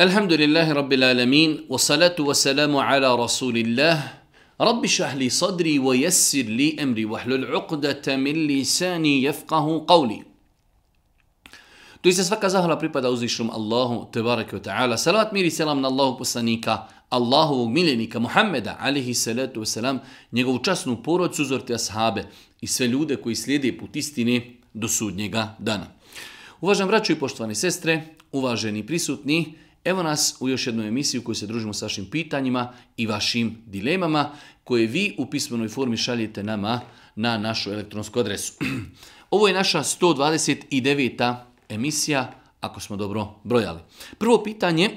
Alhamdulillahi Rabbil alamin, wa salatu wa salamu ala rasulillah Rabbi şahli sadri wa yessir li emri wa hlul uqdata min lisani To qavli se svaka zahvala pripada uzvišnjom Allahu tebareke wa ta'ala. Salavat miri selam na Allahu poslanika, Allahovog miljenika Muhammeda, alihi salatu wa salam njegovu časnu porodcu, suzorti ashabe i sve ljude koji slijede put istine do sudnjega dana. Uvažen braću i poštovane sestre, uvaženi prisutni, Evo nas u još jednu emisiju u se družimo s vašim pitanjima i vašim dilemama koje vi u pismenoj formi šaljete nama na našu elektronsku adresu. Ovo je naša 129. emisija, ako smo dobro brojali. Prvo pitanje,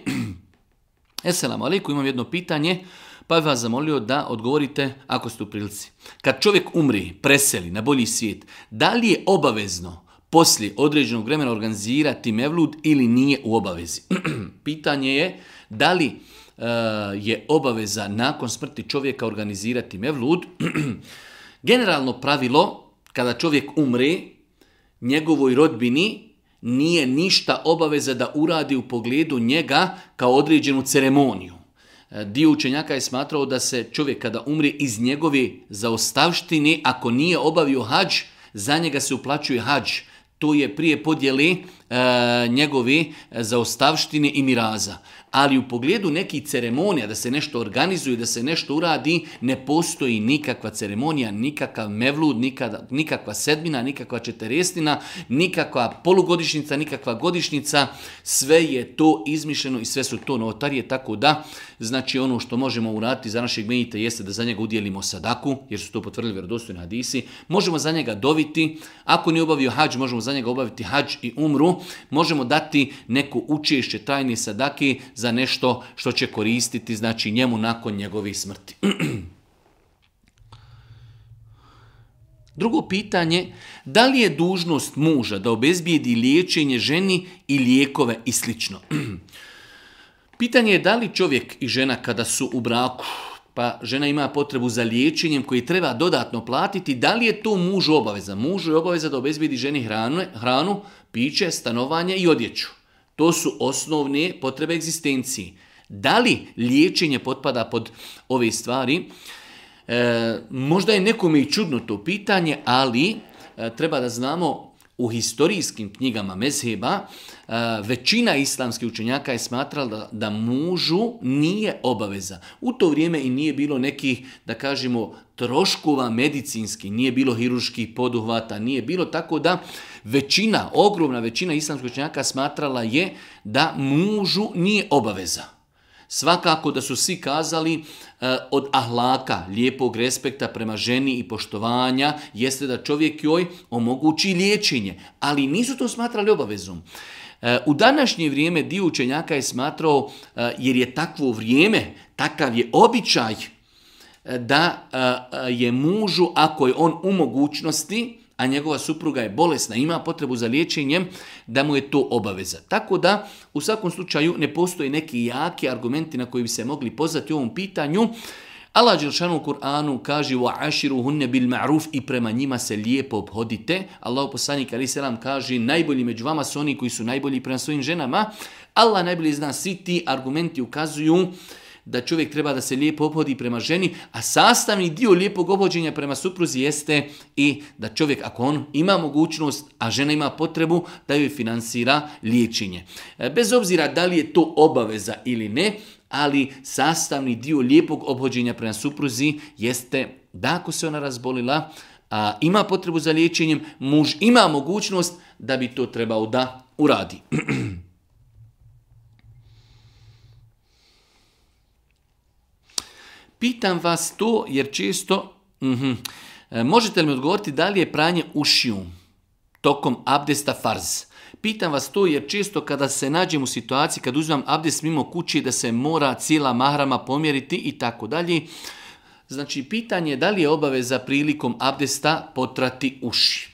eselamu aliku, imam jedno pitanje, pa bih vas zamolio da odgovorite ako ste u prilici. Kad čovjek umri, preseli na bolji svijet, da li je obavezno poslije određenog vremena organizirati mevlud ili nije u obavezi. Pitanje je da li e, je obaveza nakon smrti čovjeka organizirati mevlud. Generalno pravilo, kada čovjek umre, njegovoj rodbini nije ništa obaveza da uradi u pogledu njega kao određenu ceremoniju. E, dio učenjaka je smatrao da se čovjek kada umri iz njegove zaostavštine, ako nije obavio hađ, za njega se uplaćuje hađ to je prije podjeli e, njegovi e, zaostavštine i miraza ali u pogledu nekih ceremonija, da se nešto organizuje, da se nešto uradi, ne postoji nikakva ceremonija, nikakav mevlud, nikakva sedmina, nikakva četerestina, nikakva polugodišnjica, nikakva godišnjica, sve je to izmišljeno i sve su to notarije, tako da, znači ono što možemo uraditi za našeg menite jeste da za njega udijelimo sadaku, jer su to potvrdili vjerodostojni hadisi, možemo za njega doviti, ako nije obavio hađ, možemo za njega obaviti hađ i umru, možemo dati neko učešće tajne sadake za nešto što će koristiti znači njemu nakon njegove smrti. Drugo pitanje, da li je dužnost muža da obezbijedi liječenje ženi i lijekove i slično? Pitanje je da li čovjek i žena kada su u braku, pa žena ima potrebu za liječenjem koji treba dodatno platiti, da li je to mužu obaveza? Mužu je obaveza da obezbijedi ženi hranu, hranu piće, stanovanje i odjeću. To su osnovne potrebe egzistencije. Da li liječenje potpada pod ove stvari? E, možda je nekome i čudno to pitanje, ali e, treba da znamo u historijskim knjigama mezheba e, većina islamskih učenjaka je smatrala da, da mužu nije obaveza. U to vrijeme i nije bilo nekih, da kažemo, troškova medicinski, nije bilo hiruških poduhvata, nije bilo tako da većina, ogromna većina islamskih učenjaka smatrala je da mužu nije obaveza. Svakako da su svi kazali e, od ahlaka, lijepog respekta prema ženi i poštovanja, jeste da čovjek joj omogući liječenje, ali nisu to smatrali obavezom. E, u današnje vrijeme dio učenjaka je smatrao, e, jer je takvo vrijeme, takav je običaj, da je mužu, ako je on u mogućnosti, a njegova supruga je bolesna, ima potrebu za liječenjem, da mu je to obaveza. Tako da, u svakom slučaju, ne postoje neki jaki argumenti na koji bi se mogli pozvati u ovom pitanju. Allah Đelšanu u Kur'anu kaže وَعَشِرُ هُنَّ bil i prema njima se lijepo obhodite. Allah poslanik ali kaže najbolji među vama su oni koji su najbolji prema svojim ženama. Allah najbolji zna, svi ti argumenti ukazuju da čovjek treba da se lijepo obhodi prema ženi, a sastavni dio lijepog obhođenja prema supruzi jeste i da čovjek, ako on ima mogućnost, a žena ima potrebu, da joj financira liječenje. E, bez obzira da li je to obaveza ili ne, ali sastavni dio lijepog obhođenja prema supruzi jeste da ako se ona razbolila, a ima potrebu za liječenjem, muž ima mogućnost da bi to trebao da uradi. Pitam vas to jer često, mhm, e, možete li mi odgovoriti da li je pranje ušiju tokom abdesta farz? Pitam vas to jer često kada se nađem u situaciji kad uzmem abdest mimo kući da se mora cijela mahrama pomjeriti i tako dalje. Znači pitanje je da li je obaveza prilikom abdesta potrati uši.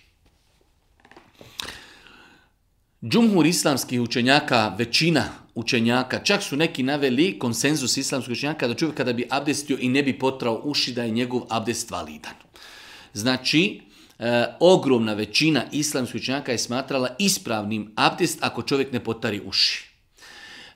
Džumhur islamskih učenjaka, većina učenjaka, čak su neki naveli konsenzus islamskog učenjaka da čovjek kada bi abdestio i ne bi potrao uši da je njegov abdest validan. Znači, e, ogromna većina islamskog učenjaka je smatrala ispravnim abdest ako čovjek ne potari uši.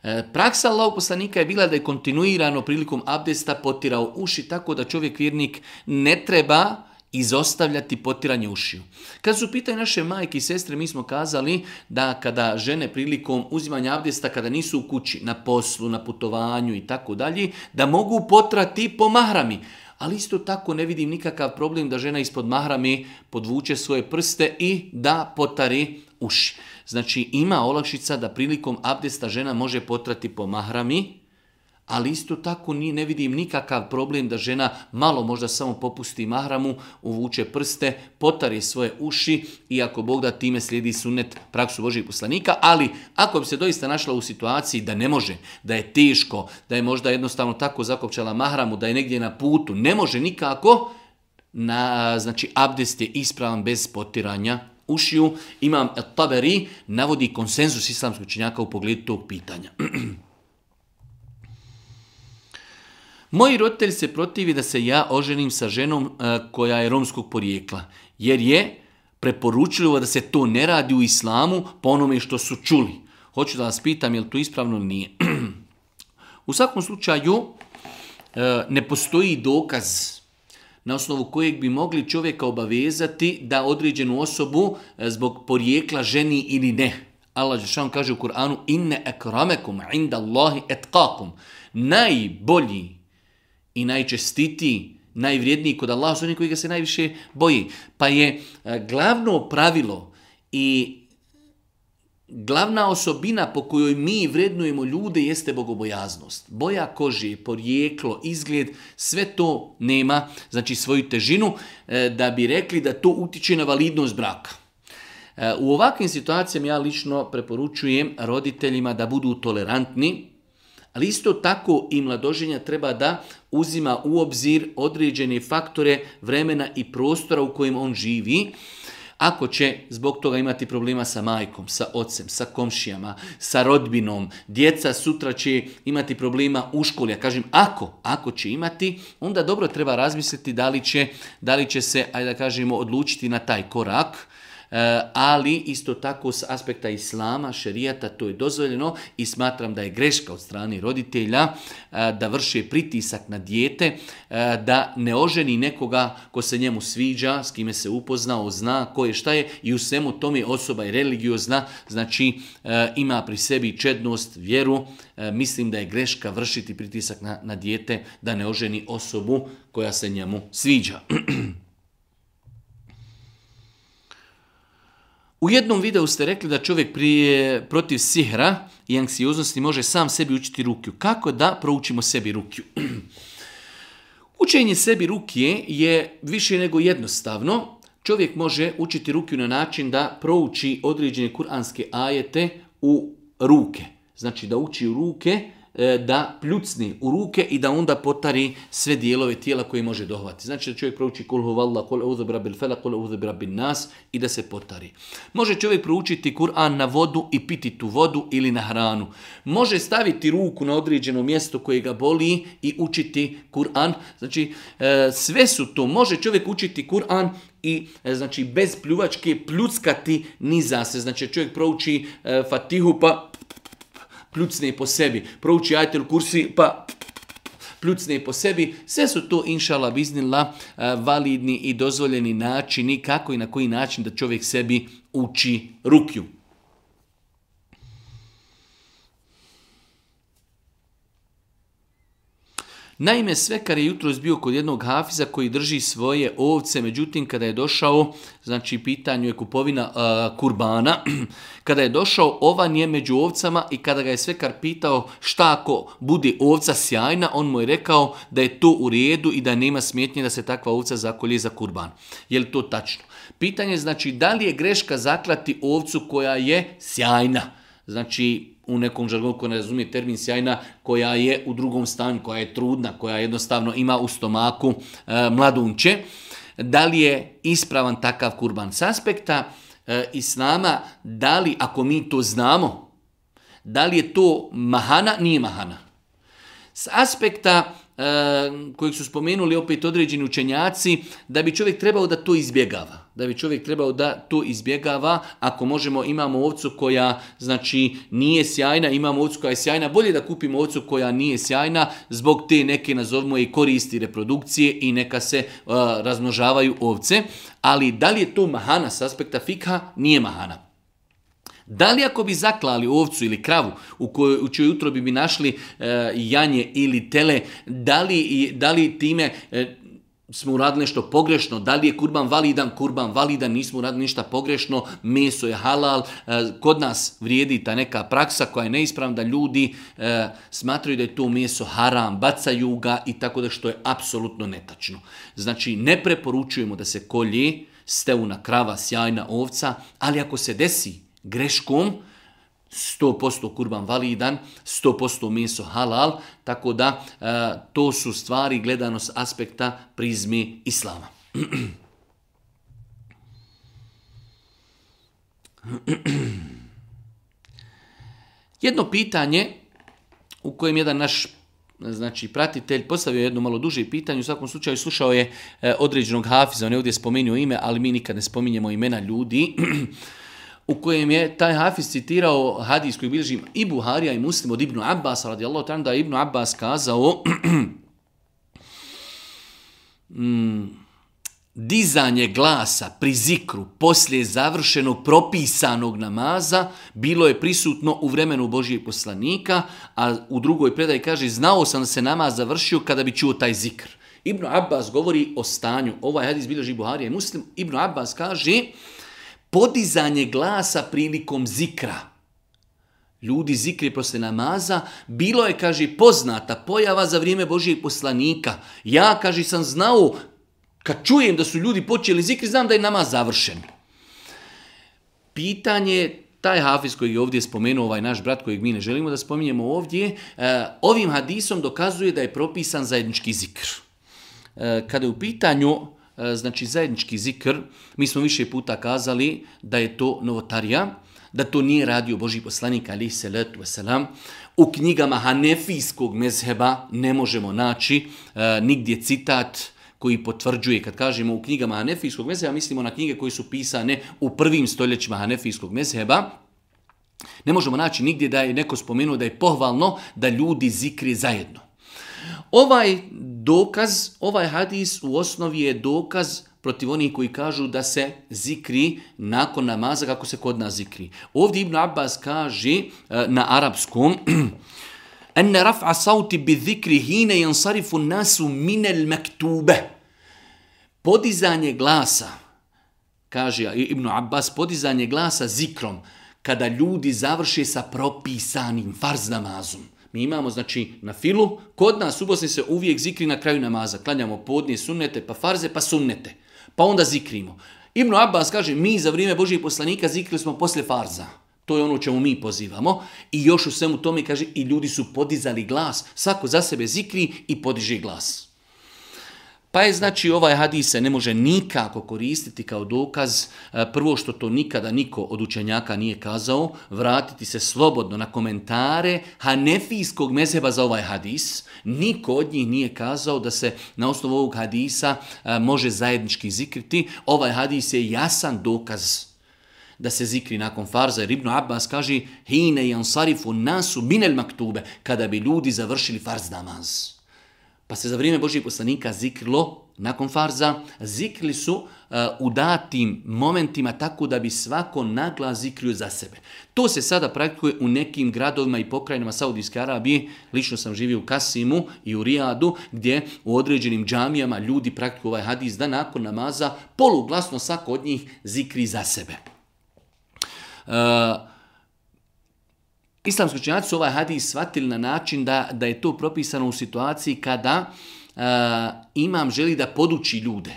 E, praksa Allahog je bila da je kontinuirano prilikom abdesta potirao uši tako da čovjek vjernik ne treba izostavljati potiranje ušiju. Kad su pitaju naše majke i sestre, mi smo kazali da kada žene prilikom uzimanja abdesta, kada nisu u kući, na poslu, na putovanju i tako dalje, da mogu potrati po mahrami. Ali isto tako ne vidim nikakav problem da žena ispod mahrami podvuče svoje prste i da potari uši. Znači ima olakšica da prilikom abdesta žena može potrati po mahrami, ali isto tako ne vidim nikakav problem da žena malo možda samo popusti mahramu, uvuče prste, potari svoje uši i ako Bog da time slijedi sunet praksu Božih poslanika, ali ako bi se doista našla u situaciji da ne može, da je teško, da je možda jednostavno tako zakopčala mahramu, da je negdje na putu, ne može nikako, na, znači abdest je ispravan bez potiranja ušiju. Imam Taberi navodi konsenzus islamskog činjaka u pogledu tog pitanja. Moji roditelji se protivi da se ja oženim sa ženom e, koja je romskog porijekla, jer je preporučljivo da se to ne radi u islamu po onome što su čuli. Hoću da vas pitam je li to ispravno ili nije. u svakom slučaju e, ne postoji dokaz na osnovu kojeg bi mogli čovjeka obavezati da određenu osobu e, zbog porijekla ženi ili ne. Allah Žešan kaže u Kur'anu inne inda Allahi Najbolji i najčestitiji, najvrijedniji kod Allah su oni koji ga se najviše boji. Pa je e, glavno pravilo i glavna osobina po kojoj mi vrednujemo ljude jeste bogobojaznost. Boja kože, porijeklo, izgled, sve to nema znači svoju težinu e, da bi rekli da to utiče na validnost braka. E, u ovakvim situacijama ja lično preporučujem roditeljima da budu tolerantni, ali isto tako i mladoženja treba da uzima u obzir određene faktore vremena i prostora u kojem on živi. Ako će zbog toga imati problema sa majkom, sa ocem, sa komšijama, sa rodbinom, djeca sutra će imati problema u školi, ja kažem ako, ako će imati, onda dobro treba razmisliti da li će, da li će se, ajde da kažemo, odlučiti na taj korak, Eh, ali isto tako s aspekta islama, šerijata, to je dozvoljeno i smatram da je greška od strane roditelja eh, da vrši pritisak na dijete, eh, da ne oženi nekoga ko se njemu sviđa, s kime se upoznao, zna ko je šta je i u svemu tome osoba je religiozna, znači ima pri sebi čednost, vjeru, mislim da je greška vršiti pritisak na, na dijete da ne oženi osobu koja se njemu sviđa. U jednom videu ste rekli da čovjek prije, protiv sihra i anksioznosti može sam sebi učiti rukju. Kako da proučimo sebi rukju? Učenje sebi rukije je više nego jednostavno. Čovjek može učiti rukiju na način da prouči određene kuranske ajete u ruke. Znači da uči u ruke E, da pljucni u ruke i da onda potari sve dijelove tijela koje može dohvati. Znači da čovjek prouči kul huvalla, kul euzebra bil fela, kul nas i da se potari. Može čovjek proučiti Kur'an na vodu i piti tu vodu ili na hranu. Može staviti ruku na određeno mjesto koje ga boli i učiti Kur'an. Znači e, sve su to. Može čovjek učiti Kur'an i e, znači bez pljuvačke pljuckati niza se. Znači čovjek prouči Fatihu pa pljucne po sebi. Prouči ajtel kursi pa pljucne po sebi. Sve su to, inšala biznila, eh, validni i dozvoljeni načini kako i na koji način da čovjek sebi uči rukju. Naime, Svekar je jutros bio kod jednog hafiza koji drži svoje ovce, međutim kada je došao, znači pitanju je kupovina kurbana, kada je došao ovan je među ovcama i kada ga je Svekar pitao šta ako bude ovca sjajna, on mu je rekao da je to u redu i da nema smetnje da se takva ovca zakolje za kurban. Je li to tačno? Pitanje je znači da li je greška zaklati ovcu koja je sjajna? Znači, u nekom žargonu ne razumije termin sjajna, koja je u drugom stanju, koja je trudna, koja jednostavno ima u stomaku e, mladunče, da li je ispravan takav kurban s aspekta e, nama, da li, ako mi to znamo, da li je to mahana, nije mahana. S aspekta E, kojeg su spomenuli opet određeni učenjaci, da bi čovjek trebao da to izbjegava. Da bi čovjek trebao da to izbjegava, ako možemo, imamo ovcu koja znači nije sjajna, imamo ovcu koja je sjajna, bolje da kupimo ovcu koja nije sjajna, zbog te neke, nazovimo i koristi reprodukcije i neka se e, razmnožavaju ovce, ali da li je to mahana s aspekta fikha? Nije mahana. Da li ako bi zaklali ovcu ili kravu u kojoj u jutro bi, bi našli e, janje ili tele, da li, da li time e, smo uradili nešto pogrešno, da li je kurban validan, kurban validan, nismo uradili ništa pogrešno, meso je halal, e, kod nas vrijedi ta neka praksa koja je neispravna da ljudi smatraju da je to meso haram, bacaju ga i tako da što je apsolutno netačno. Znači ne preporučujemo da se kolje una krava, sjajna ovca, ali ako se desi greškom, 100% kurban validan, 100% meso halal, tako da e, to su stvari gledano s aspekta prizmi islama. Jedno pitanje u kojem jedan naš znači pratitelj postavio jedno malo duže pitanje, u svakom slučaju slušao je e, određenog hafiza, on je ovdje spomenuo ime, ali mi nikad ne spominjemo imena ljudi. u kojem je taj Hafiz citirao hadis koji bilježi i Buharija i Muslim od Ibnu Abbas radijallahu ta'ala da je Ibnu Abbas kazao mm, dizanje glasa pri zikru poslije završenog propisanog namaza bilo je prisutno u vremenu Božijeg poslanika, a u drugoj predaji kaže znao sam da se namaz završio kada bi čuo taj zikr. Ibnu Abbas govori o stanju. Ovaj hadis bilježi Buharija i Muslim. Ibnu Abbas kaže podizanje glasa prilikom zikra. Ljudi zikri posle namaza, bilo je, kaže, poznata pojava za vrijeme Božijeg poslanika. Ja, kaže, sam znao, kad čujem da su ljudi počeli zikri, znam da je namaz završen. Pitanje taj hafiz koji je ovdje spomenuo, ovaj naš brat kojeg mi ne želimo da spominjemo ovdje, e, ovim hadisom dokazuje da je propisan zajednički zikr. E, kada je u pitanju E, znači zajednički zikr, mi smo više puta kazali da je to novotarija, da to nije radio Boži poslanik se letu U knjigama hanefijskog mezheba ne možemo naći e, nigdje citat koji potvrđuje, kad kažemo u knjigama hanefijskog mezheba, mislimo na knjige koje su pisane u prvim stoljećima hanefijskog mezheba, ne možemo naći nigdje da je neko spomenuo da je pohvalno da ljudi zikri zajedno. Ovaj dokaz, ovaj hadis u osnovi je dokaz protiv onih koji kažu da se zikri nakon namaza kako se kod nas zikri. Ovdje Ibn Abbas kaže eh, na arapskom enne raf'a sauti bi zikri hine الناس nasu minel Podizanje glasa, kaže Ibn Abbas, podizanje glasa zikrom, kada ljudi završe sa propisanim farz namazom. Mi imamo, znači, na filu, kod nas u Bosni se uvijek zikri na kraju namaza. Klanjamo podnije sunnete, pa farze, pa sunnete. Pa onda zikrimo. Ibn Abbas kaže, mi za vrijeme Božih poslanika zikrili smo poslije farza. To je ono čemu mi pozivamo. I još u svemu tome kaže, i ljudi su podizali glas. Svako za sebe zikri i podiže glas. Pa je znači ovaj hadis se ne može nikako koristiti kao dokaz, e, prvo što to nikada niko od učenjaka nije kazao, vratiti se slobodno na komentare hanefijskog mezheba za ovaj hadis. Niko od njih nije kazao da se na osnovu ovog hadisa e, može zajednički zikriti. Ovaj hadis je jasan dokaz da se zikri nakon farza, Ribno Abbas kaže hine jansarifu nasu minel maktube, kada bi ljudi završili farz namaz. Pa se za vrijeme Božih poslanika ziklo nakon farza, zikli su e, u datim momentima tako da bi svako nagla zikrio za sebe. To se sada praktikuje u nekim gradovima i pokrajinama Saudijske Arabije. Lično sam živio u Kasimu i u Rijadu gdje u određenim džamijama ljudi praktikuju ovaj hadis da nakon namaza poluglasno svako od njih zikri za sebe. E, Islamski učenjaci su ovaj hadis shvatili na način da, da je to propisano u situaciji kada e, imam želi da poduči ljude.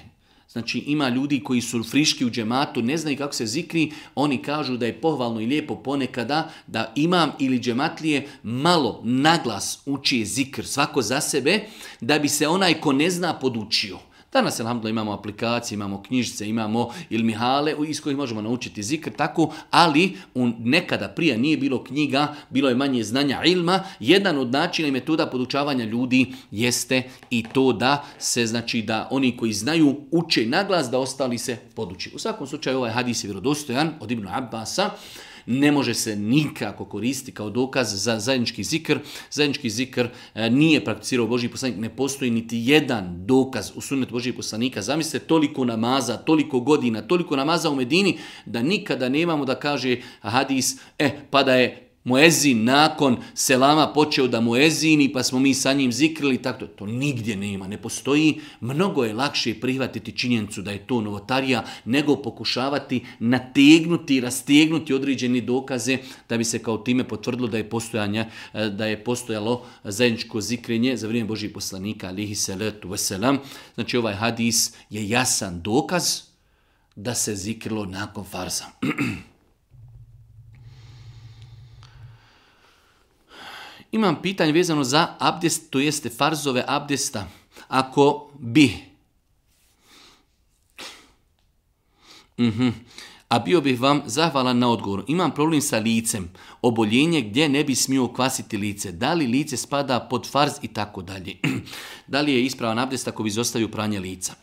Znači ima ljudi koji su friški u džematu, ne znaju kako se zikri, oni kažu da je pohvalno i lijepo ponekada da imam ili džematlije malo naglas uči zikr svako za sebe, da bi se onaj ko ne zna podučio. Danas, alhamdulillah, imamo aplikacije, imamo knjižice, imamo ilmihale iz kojih možemo naučiti zikr, tako, ali nekada prije nije bilo knjiga, bilo je manje znanja ilma. Jedan od načina i metoda podučavanja ljudi jeste i to da se, znači, da oni koji znaju uče naglas, da ostali se poduči. U svakom slučaju, ovaj hadis je vjerodostojan od Ibn Abbasa ne može se nikako koristiti kao dokaz za zajednički zikr. Zajednički zikr e, nije prakticirao Božji poslanik, ne postoji niti jedan dokaz u sunnetu božji poslanika. Zamislite toliko namaza, toliko godina, toliko namaza u Medini, da nikada nemamo da kaže hadis, e, pa da je Muezin nakon selama počeo da muezini, pa smo mi sa njim zikrili, tako to, to nigdje nema, ne postoji. Mnogo je lakše prihvatiti činjenicu da je to novotarija, nego pokušavati nategnuti, rastegnuti određene dokaze da bi se kao time potvrdilo da je postojanje, da je postojalo zajedničko zikrenje za vrijeme Božih poslanika, alihi salatu veselam. Znači ovaj hadis je jasan dokaz da se zikrilo nakon farza. Imam pitanje vezano za abdest, to jeste farzove abdesta. Ako bi... Mhm. A bio bih vam zahvalan na odgovoru. Imam problem sa licem, oboljenje gdje ne bi smio kvasiti lice. Da li lice spada pod farz i tako dalje? Da li je ispravan abdest ako bi izostavio pranje lica?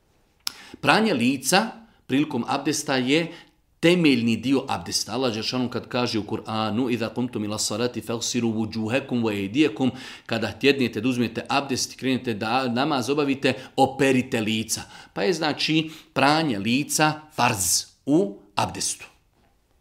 pranje lica prilikom abdesta je temeljni dio abdesta. Allah ono kad kaže u Kur'anu da da ila salati fagsiru wujuhakum wa idijekum kada tjednete da uzmete abdest i krenete da namaz obavite, operite lica. Pa je znači pranje lica farz u abdestu.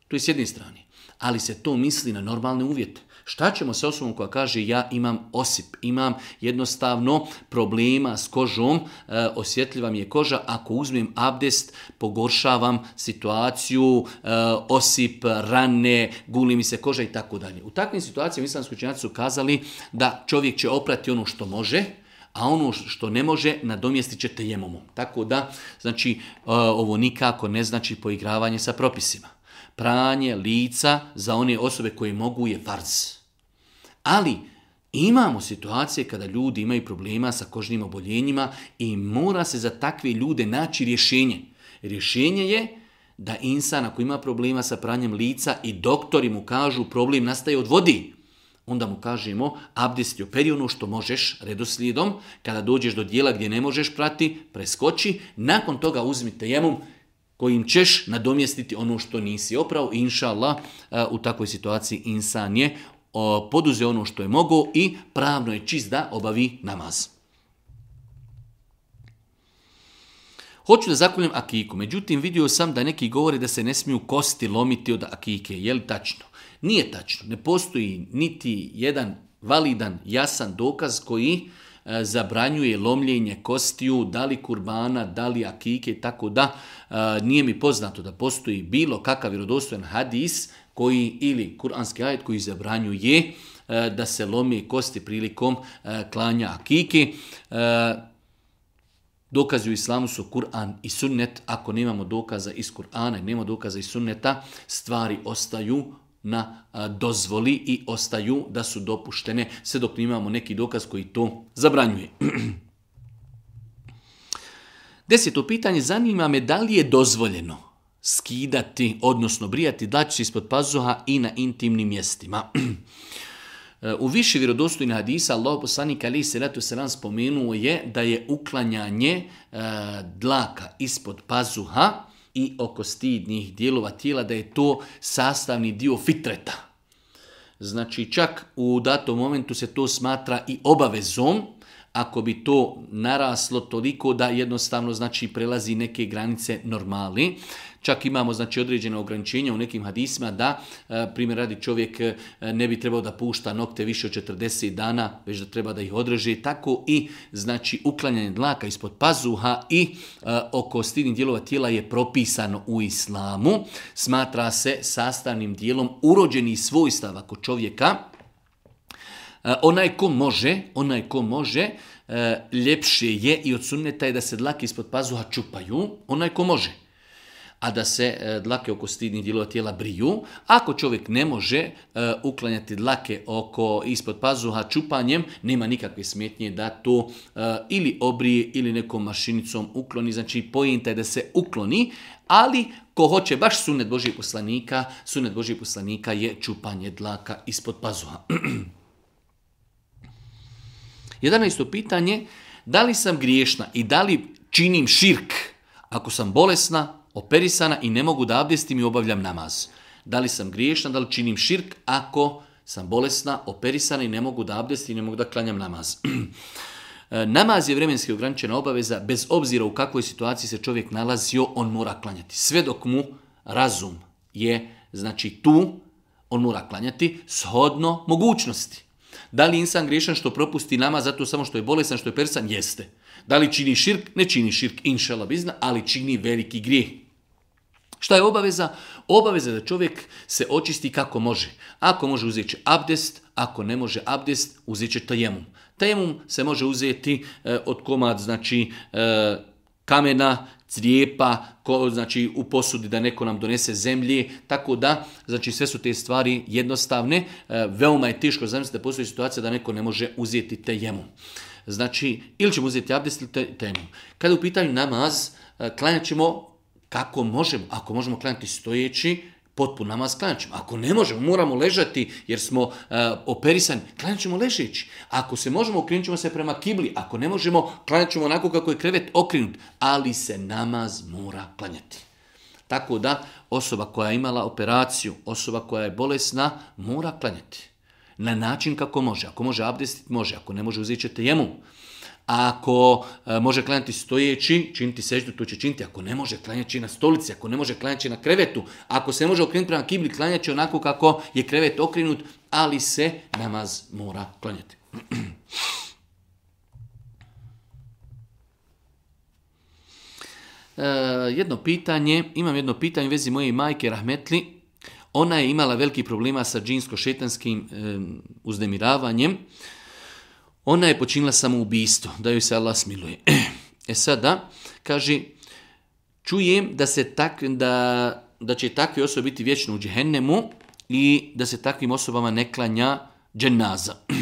To je s jedne strane. Ali se to misli na normalne uvjete. Šta ćemo sa osobom koja kaže ja imam osip, imam jednostavno problema s kožom, eh, osjetljiva mi je koža, ako uzmem abdest pogoršavam situaciju, eh, osip, rane, guli mi se koža i tako dalje. U takvim situacijama islamski činjaci su kazali da čovjek će oprati ono što može, a ono što ne može nadomjestit ćete jemomom. Tako da, znači, eh, ovo nikako ne znači poigravanje sa propisima. Pranje lica za one osobe koje mogu je farz. Ali imamo situacije kada ljudi imaju problema sa kožnim oboljenjima i mora se za takve ljude naći rješenje. Rješenje je da insan ako ima problema sa pranjem lica i doktori mu kažu problem nastaje od vodi, onda mu kažemo abdesti operi ono što možeš redoslijedom, kada dođeš do dijela gdje ne možeš prati, preskoči, nakon toga uzmi tejemum, kojim ćeš nadomjestiti ono što nisi oprao. Inša Allah, e, u takvoj situaciji insan je poduzeo ono što je mogao i pravno je čist da obavi namaz. Hoću da zakonjem akiku, međutim vidio sam da neki govore da se ne smiju kosti lomiti od akike. Je li tačno? Nije tačno. Ne postoji niti jedan validan, jasan dokaz koji e, zabranjuje lomljenje kostiju, da li kurbana, da li akike, tako da nije mi poznato da postoji bilo kakav vjerodostojan hadis koji ili kuranski ajet koji zabranjuje e, da se lomi kosti prilikom e, klanja akike. Dokazi u islamu su Kur'an i sunnet. Ako nemamo dokaza iz Kur'ana i nema dokaza iz sunneta, stvari ostaju na dozvoli i ostaju da su dopuštene sve dok imamo neki dokaz koji to zabranjuje. Deseto pitanje, zanima me da li je dozvoljeno skidati, odnosno brijati dlačice ispod pazuha i na intimnim mjestima. E, u više vjerodostojnih hadisa Allah poslanik ali se ratu spomenuo je da je uklanjanje e, dlaka ispod pazuha i oko stidnih dijelova tijela da je to sastavni dio fitreta. Znači čak u datom momentu se to smatra i obavezom ako bi to naraslo toliko da jednostavno znači prelazi neke granice normali. Čak imamo znači određena ograničenja u nekim hadisima da e, primjer radi čovjek e, ne bi trebao da pušta nokte više od 40 dana, već da treba da ih odreže tako i znači uklanjanje dlaka ispod pazuha i e, oko stidnih dijelova tijela je propisano u islamu. Smatra se sastavnim dijelom urođeni svojstava kod čovjeka E, onaj ko može, onaj ko može, e, ljepše je i od sunneta je da se dlake ispod pazuha čupaju, onaj ko može. A da se e, dlake oko stidnih dijelova tijela briju. Ako čovjek ne može uklanjati dlake oko ispod pazuha čupanjem, nema nikakve smetnje da to ili obrije ili nekom mašinicom ukloni. Znači pojenta je da se ukloni, ali ko hoće baš sunet Božijeg poslanika, sunet Božijeg poslanika je čupanje dlaka ispod pazuha. 11. pitanje, da li sam griješna i da li činim širk? Ako sam bolesna, operisana i ne mogu da abdestim i obavljam namaz. Da li sam griješna, da li činim širk ako sam bolesna, operisana i ne mogu da abdestim i ne mogu da klanjam namaz. E, namaz je vremenski ograničena obaveza, bez obzira u kakvoj situaciji se čovjek nalazio, on mora klanjati. Sve dok mu razum je znači tu, on mora klanjati shodno mogućnosti. Da li insan griješan što propusti nama zato samo što je bolesan, što je persan? Jeste. Da li čini širk? Ne čini širk, inšala bizna, ali čini veliki grijeh. Šta je obaveza? Obaveza da čovjek se očisti kako može. Ako može uzeti će abdest, ako ne može abdest, uzeti će tajemum. Tajemum se može uzeti e, od komad, znači e, kamena, crijepa, ko, znači u posudi da neko nam donese zemlje, tako da, znači sve su te stvari jednostavne. E, veoma je teško zamisliti da postoji situacija da neko ne može uzeti jemu. Znači, ili ćemo uzeti abdest ili te, temu. Kada u pitanju namaz, e, klanjat ćemo kako možemo. Ako možemo klanjati stojeći, potpun namaz ćemo. Ako ne možemo, moramo ležati jer smo uh, operisani, klanjat ćemo ležeći. Ako se možemo, okrenut ćemo se prema kibli. Ako ne možemo, klanjat ćemo onako kako je krevet okrenut. Ali se namaz mora klanjati. Tako da osoba koja je imala operaciju, osoba koja je bolesna, mora klanjati. Na način kako može. Ako može abdestiti, može. Ako ne može, uzit ćete jemu. Ako e, može klanjati stojeći, činiti seždu, to će činiti. Ako ne može, klanjati na stolici. Ako ne može, klanjati na krevetu. Ako se ne može okrenuti prema kibli, klanjaći onako kako je krevet okrenut, ali se namaz mora klanjati. E, jedno pitanje, imam jedno pitanje u vezi moje majke Rahmetli. Ona je imala veliki problema sa džinsko-šetanskim uzdemiravanjem. uznemiravanjem ona je počinila samoubistvo, da joj se Allah smiluje. E sada, kaže, čujem da, se tak, da, da će takve osobe biti vječno u džehennemu i da se takvim osobama ne klanja dženaza.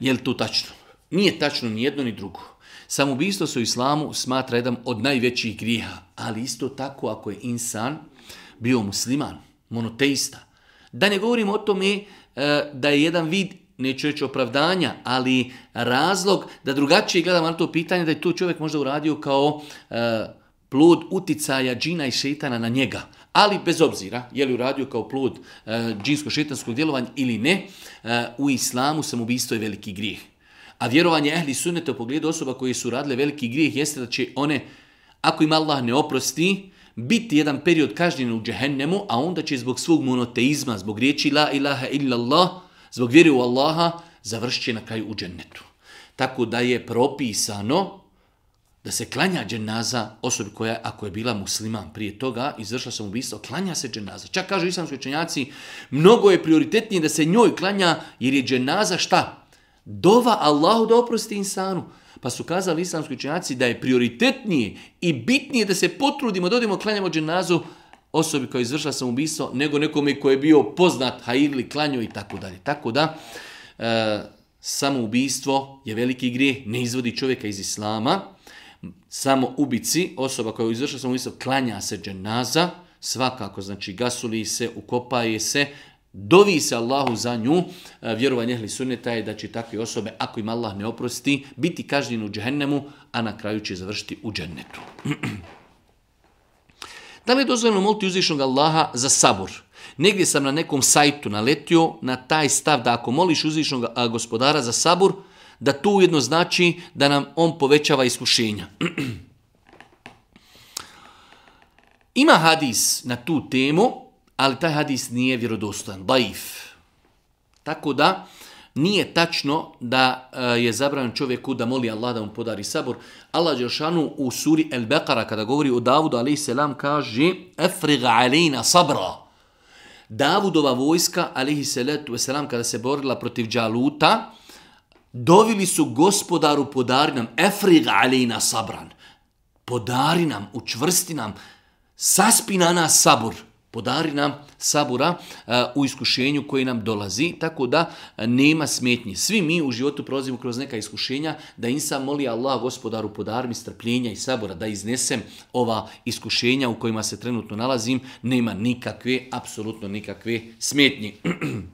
Je li to tačno? Nije tačno ni jedno ni drugo. Samoubistvo se u islamu smatra jedan od najvećih griha, ali isto tako ako je insan bio musliman, monoteista. Da ne govorimo o tome e, da je jedan vid neću reći opravdanja, ali razlog da drugačije gledamo na to pitanje da je to čovjek možda uradio kao e, plod uticaja džina i šetana na njega. Ali bez obzira je li uradio kao plod e, džinsko-šetanskog djelovanja ili ne, e, u islamu samoubistvo je veliki grijeh. A vjerovanje ehli sunete u pogledu osoba koje su radile veliki grijeh jeste da će one, ako im Allah ne oprosti, biti jedan period kažnjen u džehennemu, a onda će zbog svog monoteizma, zbog riječi la ilaha illallah, zbog vjeri u Allaha, završće na kraju u džennetu. Tako da je propisano da se klanja dženaza osobi koja, ako je bila musliman prije toga, izvršila sam ubistvo, klanja se dženaza. Čak kažu islamski učenjaci, mnogo je prioritetnije da se njoj klanja, jer je dženaza šta? Dova Allahu da oprosti insanu. Pa su kazali islamski učenjaci da je prioritetnije i bitnije da se potrudimo da odemo klanjamo dženazu osobi koja je izvršila samoubistvo nego nekome koji je bio poznat, hajili, klanju i tako dalje. Tako da, e, samoubistvo je veliki grijeh, ne izvodi čovjeka iz islama. Samo ubici, osoba koja je izvršila samoubistvo, klanja se dženaza, svakako, znači gasuli se, ukopaje se, dovi se Allahu za nju, e, vjerovanje ehli sunneta je da će takve osobe, ako im Allah ne oprosti, biti kažnjeni u džehennemu, a na kraju će završiti u džennetu. Da li je dozvoljeno moliti uzvišnog Allaha za sabor? Negdje sam na nekom sajtu naletio na taj stav da ako moliš uzvišnog gospodara za sabor, da to ujedno znači da nam on povećava iskušenja. Ima hadis na tu temu, ali taj hadis nije vjerodostojan, baif Tako da, nije tačno da e, je zabran čovjeku da moli Allah da mu podari sabor. Allah Đeršanu u suri El Beqara kada govori o Davudu a.s. kaže Efriga alina sabra. Davudova vojska a.s. kada se borila protiv Đaluta dovili su gospodaru podari nam Efriga sabran. Podari nam, učvrsti nam, saspi na nas sabor podari nam sabura e, u iskušenju koji nam dolazi, tako da e, nema smetnji. Svi mi u životu prolazimo kroz neka iskušenja, da sam moli Allah, gospodaru, podari mi strpljenja i sabora, da iznesem ova iskušenja u kojima se trenutno nalazim, nema nikakve, apsolutno nikakve smetnje.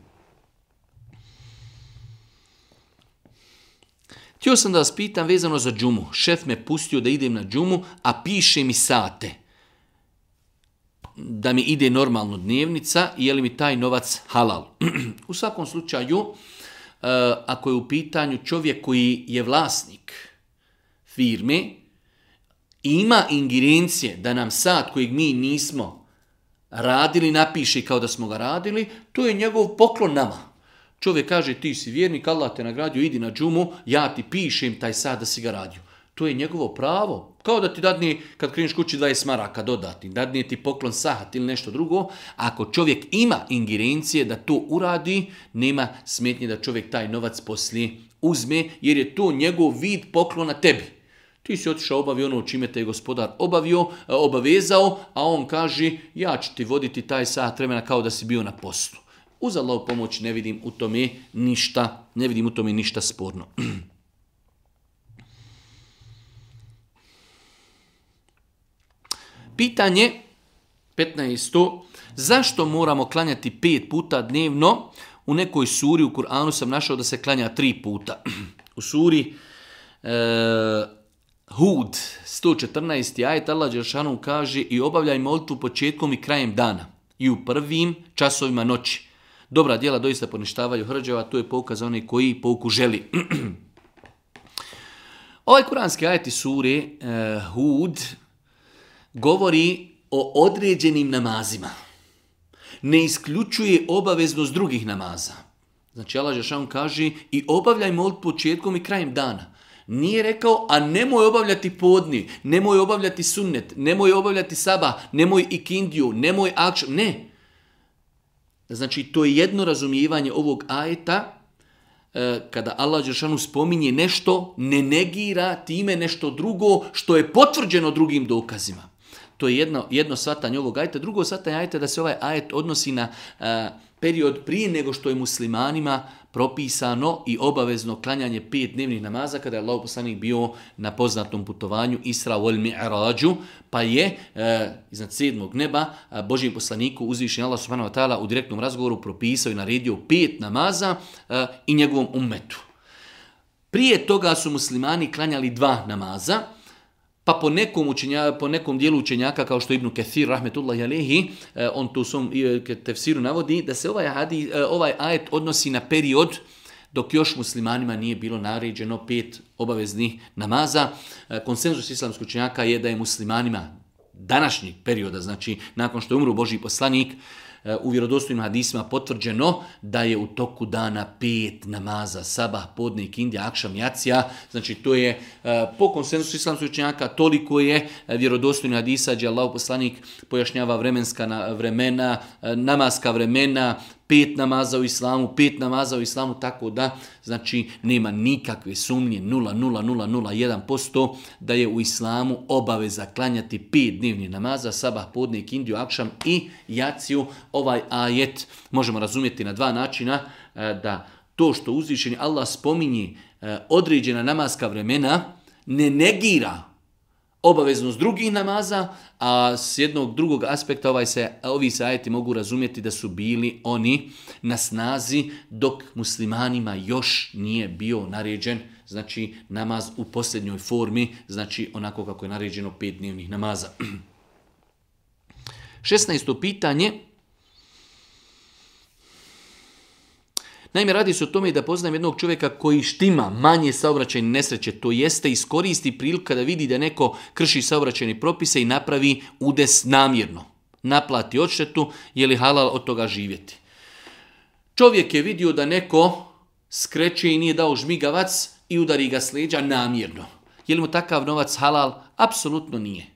Htio sam da vas pitam vezano za džumu. Šef me pustio da idem na džumu, a piše mi sate da mi ide normalno dnevnica i je li mi taj novac halal. u svakom slučaju, e, ako je u pitanju čovjek koji je vlasnik firme, ima ingerencije da nam sad kojeg mi nismo radili, napiše kao da smo ga radili, to je njegov poklon nama. Čovjek kaže ti si vjernik, Allah te nagradio, idi na džumu, ja ti pišem taj sad da si ga radio to je njegovo pravo. Kao da ti dadni, kad kreniš kući 20 maraka dodatni. dadni ti poklon sahat ili nešto drugo, ako čovjek ima ingerencije da to uradi, nema smetnje da čovjek taj novac poslije uzme, jer je to njegov vid poklona tebi. Ti si otišao obavio ono čime te je gospodar obavio, e, obavezao, a on kaže ja ću ti voditi taj sahat tremena kao da si bio na poslu. Uz pomoć ne vidim u tome ništa, ne vidim u tome ništa sporno. Pitanje 15. Zašto moramo klanjati pet puta dnevno? U nekoj suri u Kur'anu sam našao da se klanja tri puta. U suri e, Hud 114. ajet Allah kaže i obavljaj molitvu početkom i krajem dana i u prvim časovima noći. Dobra djela doista poništavaju hrđava, to je za onih koji pouku želi. ovaj kuranski ajet suri sure e, Hud govori o određenim namazima. Ne isključuje obaveznost drugih namaza. Znači Allah Žešan kaže i obavljaj molit početkom i krajem dana. Nije rekao, a nemoj obavljati podni, nemoj obavljati sunnet, nemoj obavljati saba, nemoj ikindiju, nemoj akš... Ne. Znači, to je jedno razumijevanje ovog ajeta, e, kada Allah Žešanu spominje nešto, ne negira time nešto drugo što je potvrđeno drugim dokazima. To je jedno, jedno svatanje ovog ajta. Drugo svatanje ajta da se ovaj ajet odnosi na e, period prije nego što je muslimanima propisano i obavezno klanjanje pet dnevnih namaza kada je Allah poslanik bio na poznatom putovanju Isra wal Mi'rađu pa je e, iznad sedmog neba e, Božijem poslaniku uzvišen Allah subhanahu wa ta'ala u direktnom razgovoru propisao i naredio pet namaza i njegovom ummetu. Prije toga su muslimani klanjali dva namaza pa po nekom, učenja, po nekom dijelu učenjaka kao što Ibnu Kethir rahmetullahi alehi, eh, on tu svom eh, tefsiru navodi da se ovaj, hadi, eh, ovaj ajet odnosi na period dok još muslimanima nije bilo naređeno pet obaveznih namaza. Konsenzus islamskog učenjaka je da je muslimanima današnjeg perioda, znači nakon što je umru Boži poslanik, E, u vjerodostojnim hadisima potvrđeno da je u toku dana pet namaza, sabah, podnik, indija, akšam, jacija. Znači to je e, po konsensusu islamskih učenjaka toliko je e, vjerodostojni hadisa gdje Allah poslanik pojašnjava vremenska vremena, namaska vremena, pet namaza u islamu, pet namaza u islamu, tako da znači nema nikakve sumnje 0,0001% da je u islamu obaveza klanjati pet dnevnih namaza, sabah, podnik, indiju, akšam i jaciju. Ovaj ajet možemo razumjeti na dva načina, e, da to što uzvišeni Allah spominje e, određena namaska vremena, ne negira obaveznost drugih namaza, a s jednog drugog aspekta ovaj se, ovi sajeti mogu razumjeti da su bili oni na snazi dok muslimanima još nije bio naređen znači namaz u posljednjoj formi, znači onako kako je naređeno pet dnevnih namaza. 16. pitanje, Naime, radi se o tome da poznajem jednog čovjeka koji štima manje saobraćajne nesreće, to jeste iskoristi priliku da vidi da neko krši saobraćajne propise i napravi udes namjerno. Naplati odštetu, je li halal od toga živjeti. Čovjek je vidio da neko skreće i nije dao žmigavac i udari ga s namjerno. Je li mu takav novac halal? Apsolutno nije.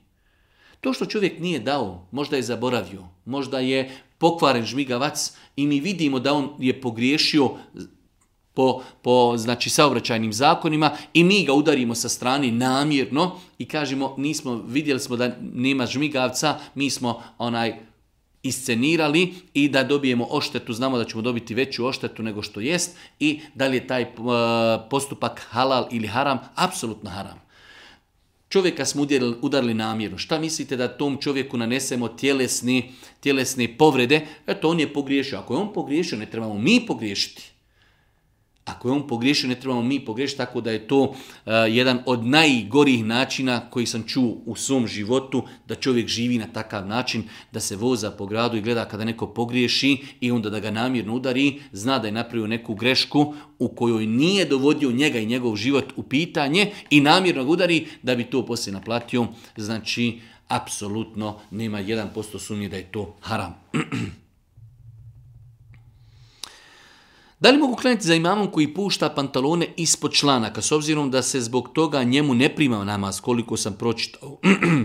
To što čovjek nije dao, možda je zaboravio, možda je pokvaren žmigavac i mi vidimo da on je pogriješio po, po znači, saobraćajnim zakonima i mi ga udarimo sa strane namjerno i kažemo nismo, vidjeli smo da nema žmigavca, mi smo onaj iscenirali i da dobijemo oštetu, znamo da ćemo dobiti veću oštetu nego što jest i da li je taj eh, postupak halal ili haram, apsolutno haram. Čovjeka smo udarili, namjerno. Šta mislite da tom čovjeku nanesemo tjelesne povrede? Eto, on je pogriješio. Ako je on pogriješio, ne trebamo mi pogriješiti. Ako je on pogriješio, ne trebamo mi pogriješiti, tako da je to e, jedan od najgorih načina koji sam čuo u svom životu, da čovjek živi na takav način, da se voza po gradu i gleda kada neko pogriješi i onda da ga namjerno udari, zna da je napravio neku grešku u kojoj nije dovodio njega i njegov život u pitanje i namjerno ga udari da bi to poslije naplatio. Znači, apsolutno nema 1% sumnje da je to haram. Da li mogu klanjati za imamom koji pušta pantalone ispod članaka, s obzirom da se zbog toga njemu ne prima namaz, koliko sam pročitao?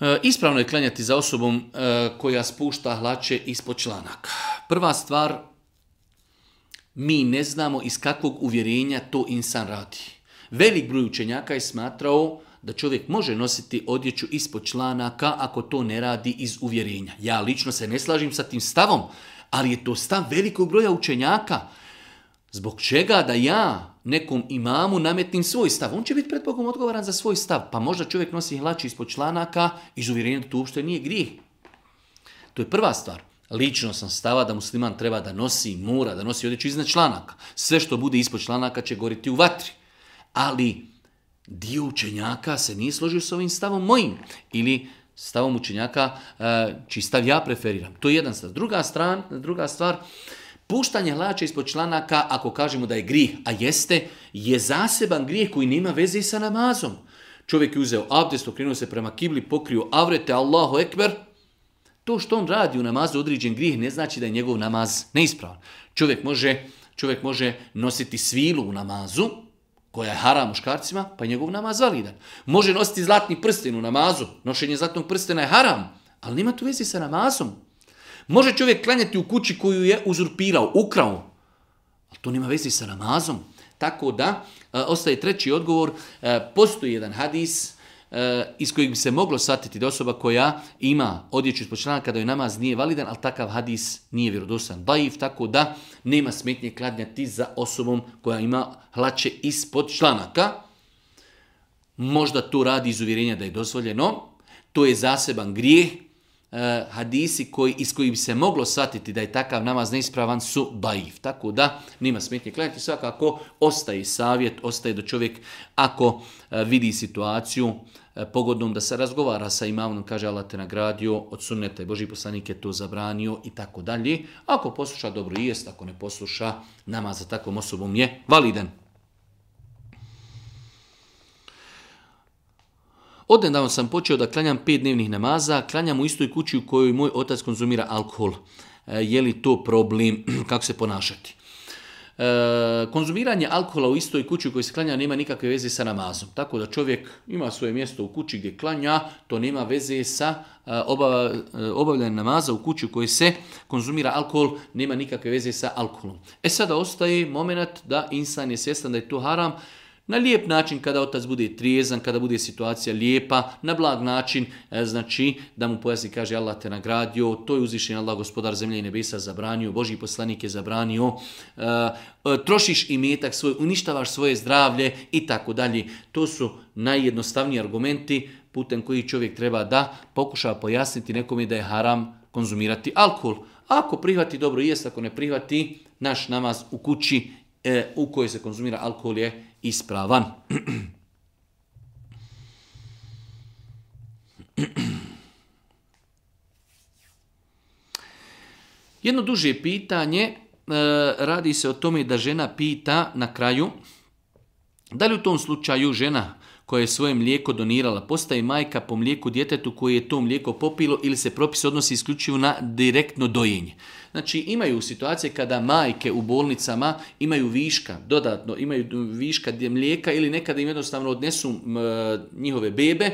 E, ispravno je klanjati za osobom e, koja spušta hlače ispod članaka. Prva stvar, mi ne znamo iz kakvog uvjerenja to insan radi. Velik broj učenjaka je smatrao da čovjek može nositi odjeću ispod članaka ako to ne radi iz uvjerenja. Ja lično se ne slažem sa tim stavom, ali je to stav velikog broja učenjaka. Zbog čega da ja nekom imamu nametnim svoj stav? On će biti pred Bogom odgovoran za svoj stav. Pa možda čovjek nosi hlači ispod članaka iz uvjerenja da to uopšte nije grih. To je prva stvar. Lično sam stava da musliman treba da nosi, mora da nosi odjeću iznad članaka. Sve što bude ispod članaka će goriti u vatri. Ali dio učenjaka se nije složio s ovim stavom mojim. Ili stavom učenjaka, e, čiji stav ja preferiram. To je jedan stav. Druga, stran, druga stvar, puštanje hlača ispod članaka, ako kažemo da je grih, a jeste, je zaseban grijeh koji nema veze sa namazom. Čovjek je uzeo abdest, okrenuo se prema kibli, pokrio avrete, Allahu ekber. To što on radi u namazu određen grih, ne znači da je njegov namaz neispravan. Čovjek može, čovjek može nositi svilu u namazu, koja je haram muškarcima, pa je njegov namaz validan. Može nositi zlatni prsten u namazu, nošenje zlatnog prstena je haram, ali nema tu vezi sa namazom. Može čovjek klanjati u kući koju je uzurpirao, ukrao, ali to nema vezi sa namazom. Tako da, e, ostaje treći odgovor, e, postoji jedan hadis, Eh, iz kojeg bi se moglo satiti da osoba koja ima odjeću ispod članaka da je namaz nije validan, ali takav hadis nije vjerodostan. bajiv tako da nema smetnje kladnjati za osobom koja ima hlače ispod članaka. Možda to radi iz uvjerenja da je dozvoljeno. To je zaseban grijeh Eh, hadisi koji, iz kojih bi se moglo shvatiti da je takav namaz neispravan su baif, Tako da nima smetnje klanjati, svakako ostaje savjet, ostaje do čovjek ako eh, vidi situaciju eh, pogodnom da se razgovara sa imamom, kaže Allah te nagradio, od sunneta i Boži poslanik je to zabranio i tako dalje. Ako posluša dobro i jest, ako ne posluša namaz za takvom osobom je validan. Odnedavno sam počeo da klanjam pet dnevnih namaza, klanjam u istoj kući u kojoj moj otac konzumira alkohol. E, je li to problem? Kako se ponašati? E, konzumiranje alkohola u istoj kući u kojoj se klanja nema nikakve veze sa namazom. Tako da čovjek ima svoje mjesto u kući gdje klanja, to nema veze sa e, obavljanjem namaza u kući u kojoj se konzumira alkohol, nema nikakve veze sa alkoholom. E sada ostaje moment da insan je svjestan da je to haram, na lijep način kada otac bude trijezan, kada bude situacija lijepa, na blag način, e, znači da mu pojasni kaže Allah te nagradio, to je uzvišen Allah gospodar zemlje i nebesa zabranio, Boži poslanik je zabranio, e, e trošiš metak svoj, uništavaš svoje zdravlje i tako dalje. To su najjednostavniji argumenti putem koji čovjek treba da pokuša pojasniti nekome da je haram konzumirati alkohol. Ako prihvati dobro jest, ako ne prihvati, naš namaz u kući e, u kojoj se konzumira alkohol je ispravan. Jedno duže pitanje, e, radi se o tome da žena pita na kraju, da li u tom slučaju žena koja je svoje mlijeko donirala postaje majka po mlijeku djetetu koji je to mlijeko popilo ili se propis odnosi isključivo na direktno dojenje. Znači imaju situacije kada majke u bolnicama imaju viška, dodatno imaju viška mlijeka ili nekada im jednostavno odnesu e, njihove bebe,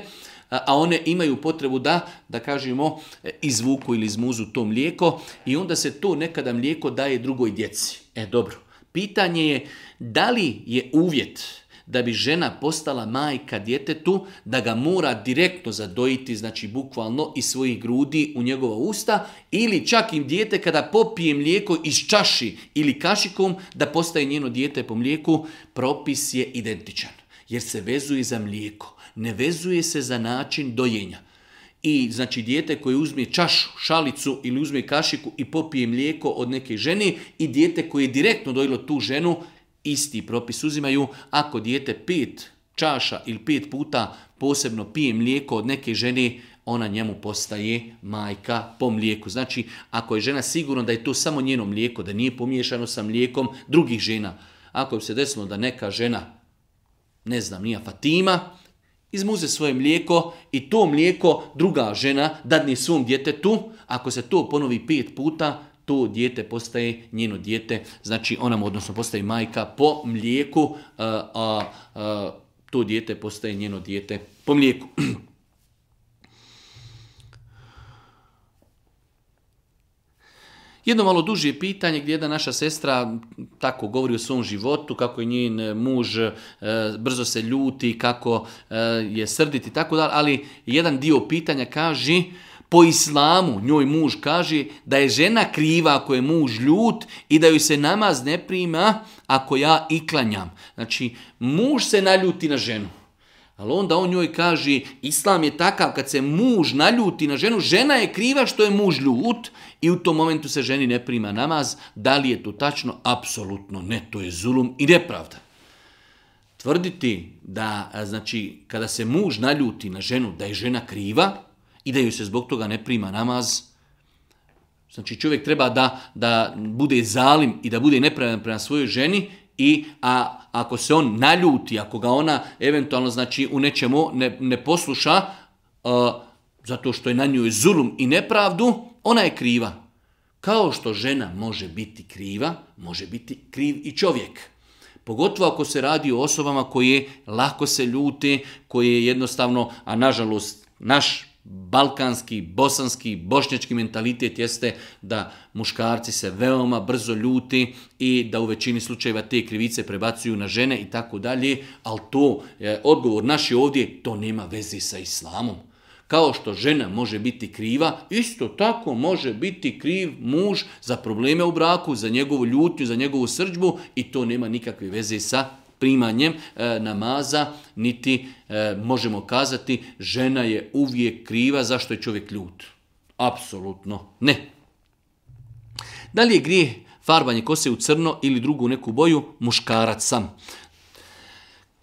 a one imaju potrebu da, da kažemo, e, izvuku ili izmuzu to mlijeko i onda se to nekada mlijeko daje drugoj djeci. E dobro, pitanje je da li je uvjet da bi žena postala majka djetetu, da ga mora direktno zadojiti, znači bukvalno iz svojih grudi u njegova usta, ili čak im dijete kada popije mlijeko iz čaši ili kašikom, da postaje njeno dijete po mlijeku, propis je identičan. Jer se vezuje za mlijeko, ne vezuje se za način dojenja. I znači dijete koje uzme čašu, šalicu ili uzme kašiku i popije mlijeko od neke žene i dijete koje je direktno dojelo tu ženu isti propis uzimaju. Ako dijete pet čaša ili pet puta posebno pije mlijeko od neke žene, ona njemu postaje majka po mlijeku. Znači, ako je žena sigurna da je to samo njeno mlijeko, da nije pomiješano sa mlijekom drugih žena, ako bi se desilo da neka žena, ne znam, nija Fatima, izmuze svoje mlijeko i to mlijeko druga žena dadne svom djetetu, ako se to ponovi pet puta, to dijete postaje njeno dijete, znači ona mu odnosno postaje majka po mlijeku, e, a, to dijete postaje njeno dijete po mlijeku. Jedno malo duže pitanje gdje jedna naša sestra tako govori o svom životu, kako je njen muž e, brzo se ljuti, kako e, je srditi i tako dalje, ali jedan dio pitanja kaže po islamu njoj muž kaže da je žena kriva ako je muž ljut i da joj se namaz ne prima ako ja iklanjam. Znači, muž se naljuti na ženu. Ali onda on njoj kaže, islam je takav kad se muž naljuti na ženu, žena je kriva što je muž ljut i u tom momentu se ženi ne prima namaz. Da li je to tačno? Apsolutno ne, to je zulum i nepravda. Tvrditi da, znači, kada se muž naljuti na ženu, da je žena kriva, i da ju se zbog toga ne prima namaz. Znači čovjek treba da, da bude zalim i da bude nepravedan prema svojoj ženi i a ako se on naljuti, ako ga ona eventualno znači u nečemu ne, ne posluša uh, zato što je na njoj zulum i nepravdu, ona je kriva. Kao što žena može biti kriva, može biti kriv i čovjek. Pogotovo ako se radi o osobama koje lako se ljute, koje jednostavno, a nažalost naš balkanski, bosanski, bošnjački mentalitet jeste da muškarci se veoma brzo ljuti i da u većini slučajeva te krivice prebacuju na žene i tako dalje, ali to je odgovor je ovdje, to nema veze sa islamom. Kao što žena može biti kriva, isto tako može biti kriv muž za probleme u braku, za njegovu ljutnju, za njegovu srđbu i to nema nikakve veze sa primanjem e, namaza, niti e, možemo kazati žena je uvijek kriva zašto je čovjek ljut. Apsolutno ne. Da li je grijeh farbanje kose u crno ili drugu neku boju? Muškarac sam.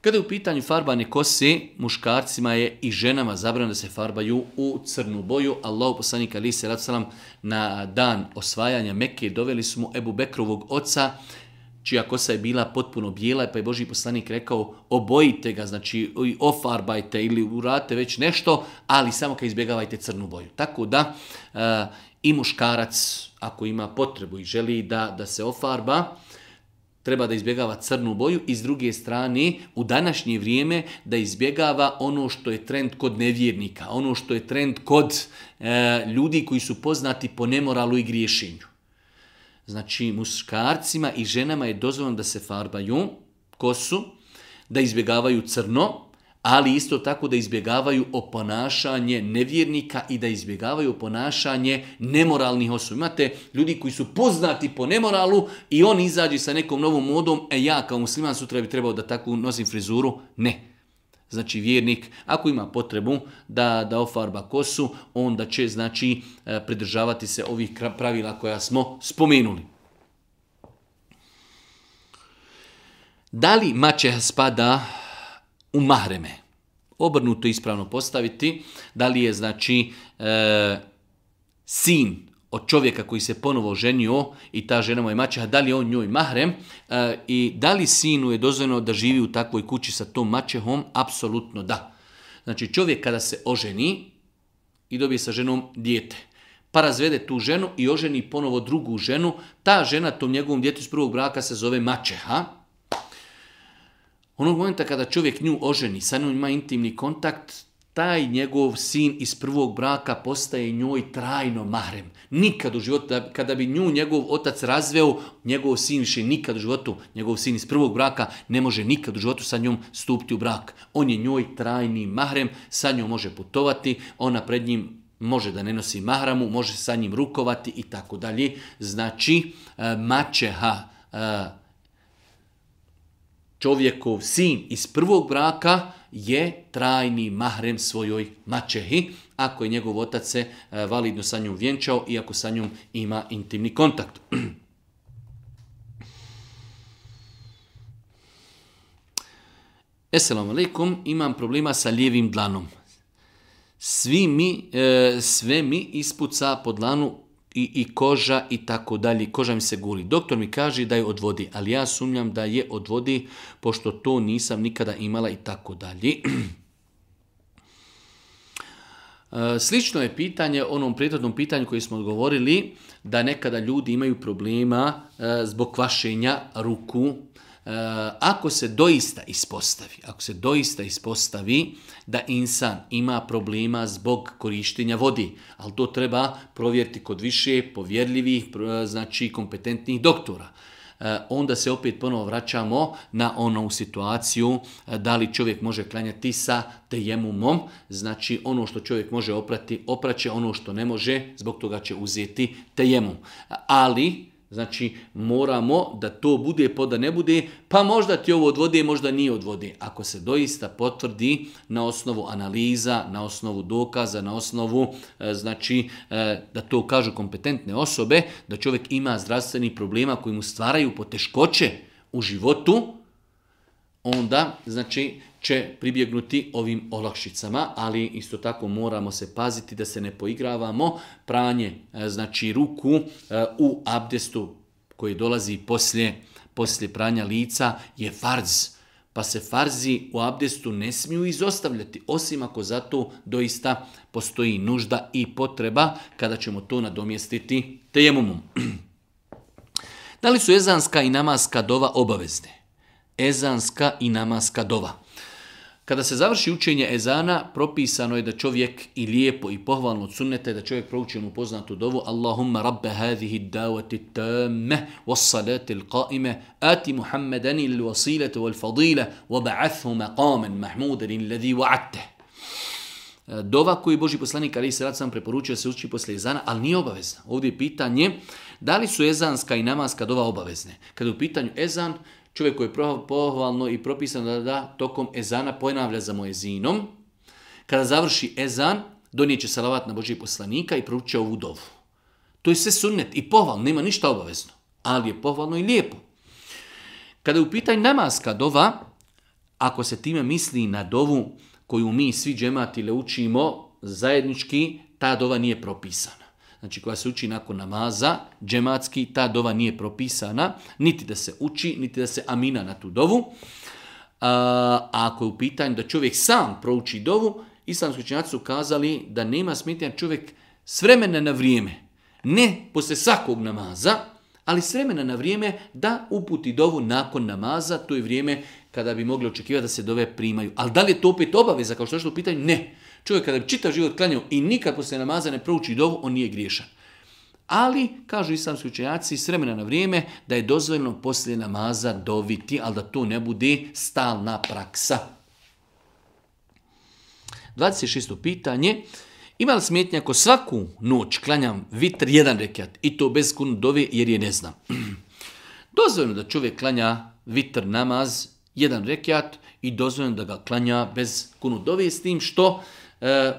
Kada je u pitanju farbane kose, muškarcima je i ženama zabrano da se farbaju u crnu boju. Allahu poslanik ali se na dan osvajanja Mekke doveli smo Ebu Bekrovog oca čija kosa je bila potpuno bijela, pa je Boži poslanik rekao obojite ga, znači ofarbajte ili urate već nešto, ali samo kad izbjegavajte crnu boju. Tako da eh, i muškarac, ako ima potrebu i želi da, da se ofarba, treba da izbjegava crnu boju i s druge strane u današnje vrijeme da izbjegava ono što je trend kod nevjernika, ono što je trend kod eh, ljudi koji su poznati po nemoralu i griješenju. Znači, muškarcima i ženama je dozvoljeno da se farbaju kosu, da izbjegavaju crno, ali isto tako da izbjegavaju oponašanje nevjernika i da izbjegavaju ponašanje nemoralnih osoba. Imate ljudi koji su poznati po nemoralu i on izađe sa nekom novom modom, e ja kao musliman sutra bi trebao da takvu nosim frizuru. Ne. Znači vjernik ako ima potrebu da, da ofarba kosu, onda će znači e, pridržavati se ovih pravila koja smo spomenuli. Da li mače spada u mahreme? Obrnuto ispravno postaviti. Da li je znači e, sin od čovjeka koji se ponovo oženio i ta žena mu je maćeha, da li on njoj mahrem e, i da li sinu je dozvoljeno da živi u takvoj kući sa tom mačehom, Apsolutno da. Znači čovjek kada se oženi i dobije sa ženom dijete, pa razvede tu ženu i oženi ponovo drugu ženu, ta žena tom njegovom djetu iz prvog braka se zove mačeha. Onog momenta kada čovjek nju oženi, sa njom ima intimni kontakt, taj njegov sin iz prvog braka postaje njoj trajno mahrem. Nikad u životu, kada bi nju njegov otac razveo, njegov sin više nikad u životu, njegov sin iz prvog braka ne može nikad u životu sa njom stupiti u brak. On je njoj trajni mahrem, sa njom može putovati, ona pred njim može da ne nosi mahramu, može sa njim rukovati i tako dalje. Znači, e, mačeha e, čovjekov sin iz prvog braka je trajni mahrem svojoj mačehi, ako je njegov otac se e, validno sa njom vjenčao i ako sa njom ima intimni kontakt. Esselamu alaikum, imam problema sa lijevim dlanom. Svi mi, e, sve mi ispuca po dlanu i, i koža i tako dalje, koža mi se guli. Doktor mi kaže da je odvodi, ali ja sumnjam da je odvodi pošto to nisam nikada imala i tako dalje. Eh, slično je pitanje onom prethodnom pitanju koji smo odgovorili, da nekada ljudi imaju problema eh, zbog kvašenja ruku, Eh, ako se doista ispostavi, ako se doista ispostavi da insan ima problema zbog korištenja vodi, ali to treba provjeriti kod više povjerljivih, eh, znači kompetentnih doktora. Eh, onda se opet ponovo vraćamo na onu situaciju da li čovjek može klanjati sa tejemumom, znači ono što čovjek može oprati, opraće ono što ne može, zbog toga će uzeti tejemum. Ali Znači, moramo da to bude, pa da ne bude, pa možda ti ovo odvode, možda nije odvode. Ako se doista potvrdi na osnovu analiza, na osnovu dokaza, na osnovu, e, znači, e, da to kažu kompetentne osobe, da čovjek ima zdravstveni problema koji mu stvaraju poteškoće u životu, onda, znači, će pribjegnuti ovim olakšicama, ali isto tako moramo se paziti da se ne poigravamo pranje e, znači ruku e, u abdestu koji dolazi poslije, poslije pranja lica je farz. Pa se farzi u abdestu ne smiju izostavljati, osim ako zato doista postoji nužda i potreba kada ćemo to nadomjestiti tejemumom. Da li su ezanska i namaska dova obavezne? Ezanska i namaska dova. Kada se završi učenje ezana, propisano je da čovjek i lijepo i pohvalno sunnete, da čovjek prouči mu poznatu dovu Allahumma rabbe hadihi davati tamme, wassalati l'qaime, ati muhammedani il wasilete wal fadile, ba'athu maqamen mahmudan ladhi wa'atte. E, dova koji je Boži poslanik Ali se sam preporučio se uči posle ezana, ali nije obavezna. Ovdje je pitanje da li su ezanska i namaska dova obavezne. Kada je u pitanju ezan, čovjek koji je pohvalno i propisano da, da tokom ezana ponavlja za mojezinom, kada završi ezan, donijeće salavat na Boži poslanika i prouče ovu dovu. To je sve sunnet i pohvalno, nema ništa obavezno, ali je pohvalno i lijepo. Kada je u pitanju namaska dova, ako se time misli na dovu koju mi svi džematile učimo zajednički, ta dova nije propisana znači koja se uči nakon namaza, džematski, ta dova nije propisana, niti da se uči, niti da se amina na tu dovu. A ako je u pitanju da čovjek sam prouči dovu, islamski činjaci su kazali da nema smetnja čovjek s vremena na vrijeme, ne poslije svakog namaza, ali s vremena na vrijeme da uputi dovu nakon namaza, to je vrijeme kada bi mogli očekivati da se dove primaju. Ali da li je to opet obaveza kao što je što u pitanju? Ne. Čovjek kada bi čitav život klanjao i nikad posle namaza ne prouči dovu, on nije griješan. Ali, kažu islamski učenjaci, s vremena na vrijeme da je dozvoljeno poslije namaza doviti, ali da to ne bude stalna praksa. 26. pitanje. Ima li smetnja ako svaku noć klanjam vitr jedan rekat i to bez kunu dove jer je ne znam? dozvoljeno da čovjek klanja vitr namaz jedan rekat i dozvoljeno da ga klanja bez kunu dove s tim što Eh,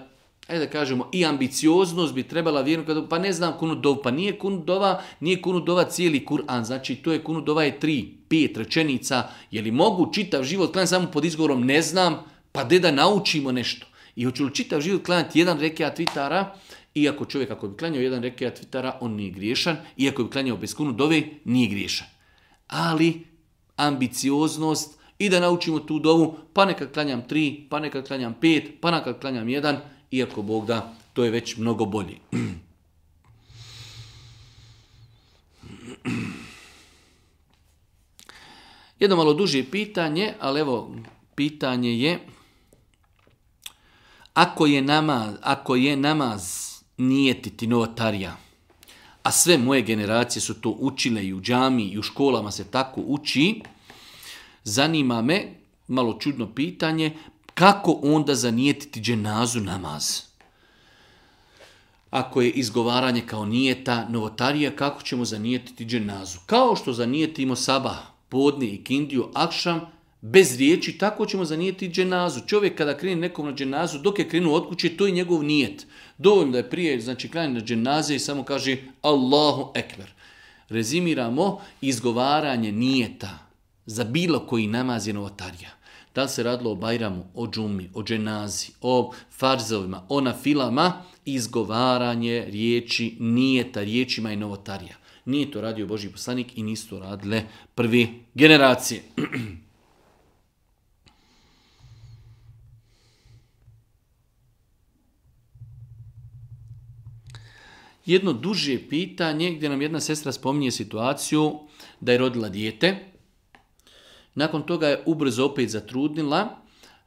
ajde da kažemo, i ambicioznost bi trebala vjerujem, pa ne znam kunu dov, pa nije kunu dova, nije kunu dova cijeli Kur'an, znači to je kunu dova je tri, pet rečenica, je li mogu čitav život klanjati samo pod izgovorom ne znam, pa de da naučimo nešto. I hoću li čitav život klanjati jedan reke atvitara iako čovjek ako bi klanjao jedan reke atvitara on nije griješan, iako bi klanjao bez kunu dove, nije griješan. Ali ambicioznost, i da naučimo tu dovu, pa nekad klanjam tri, pa nekad klanjam pet, pa nekad klanjam jedan, iako Bog da, to je već mnogo bolje. Jedno malo duže pitanje, ali evo, pitanje je ako je namaz, ako je namaz nijetiti novotarija, a sve moje generacije su to učile i u džami i u školama se tako uči, Zanima me, malo čudno pitanje, kako onda zanijetiti dženazu namaz? Ako je izgovaranje kao nijeta novotarija, kako ćemo zanijetiti dženazu? Kao što zanijetimo sabah, podne i kindiju, akšam, bez riječi, tako ćemo zanijeti dženazu. Čovjek kada krene nekom na dženazu, dok je krenuo od kuće, to je njegov nijet. Dovoljno da je prije, znači, krenuo na dženaze i samo kaže Allahu Ekber. Rezimiramo izgovaranje nijeta za bilo koji namaz je novotarija. Da se radilo o Bajramu, o džumi, o dženazi, o farzovima, o nafilama, izgovaranje riječi nije ta riječima i novotarija. Nije to radio Boži poslanik i nisu to radile prvi generacije. Jedno duže pitanje gdje nam jedna sestra spominje situaciju da je rodila dijete, nakon toga je ubrzo opet zatrudnila,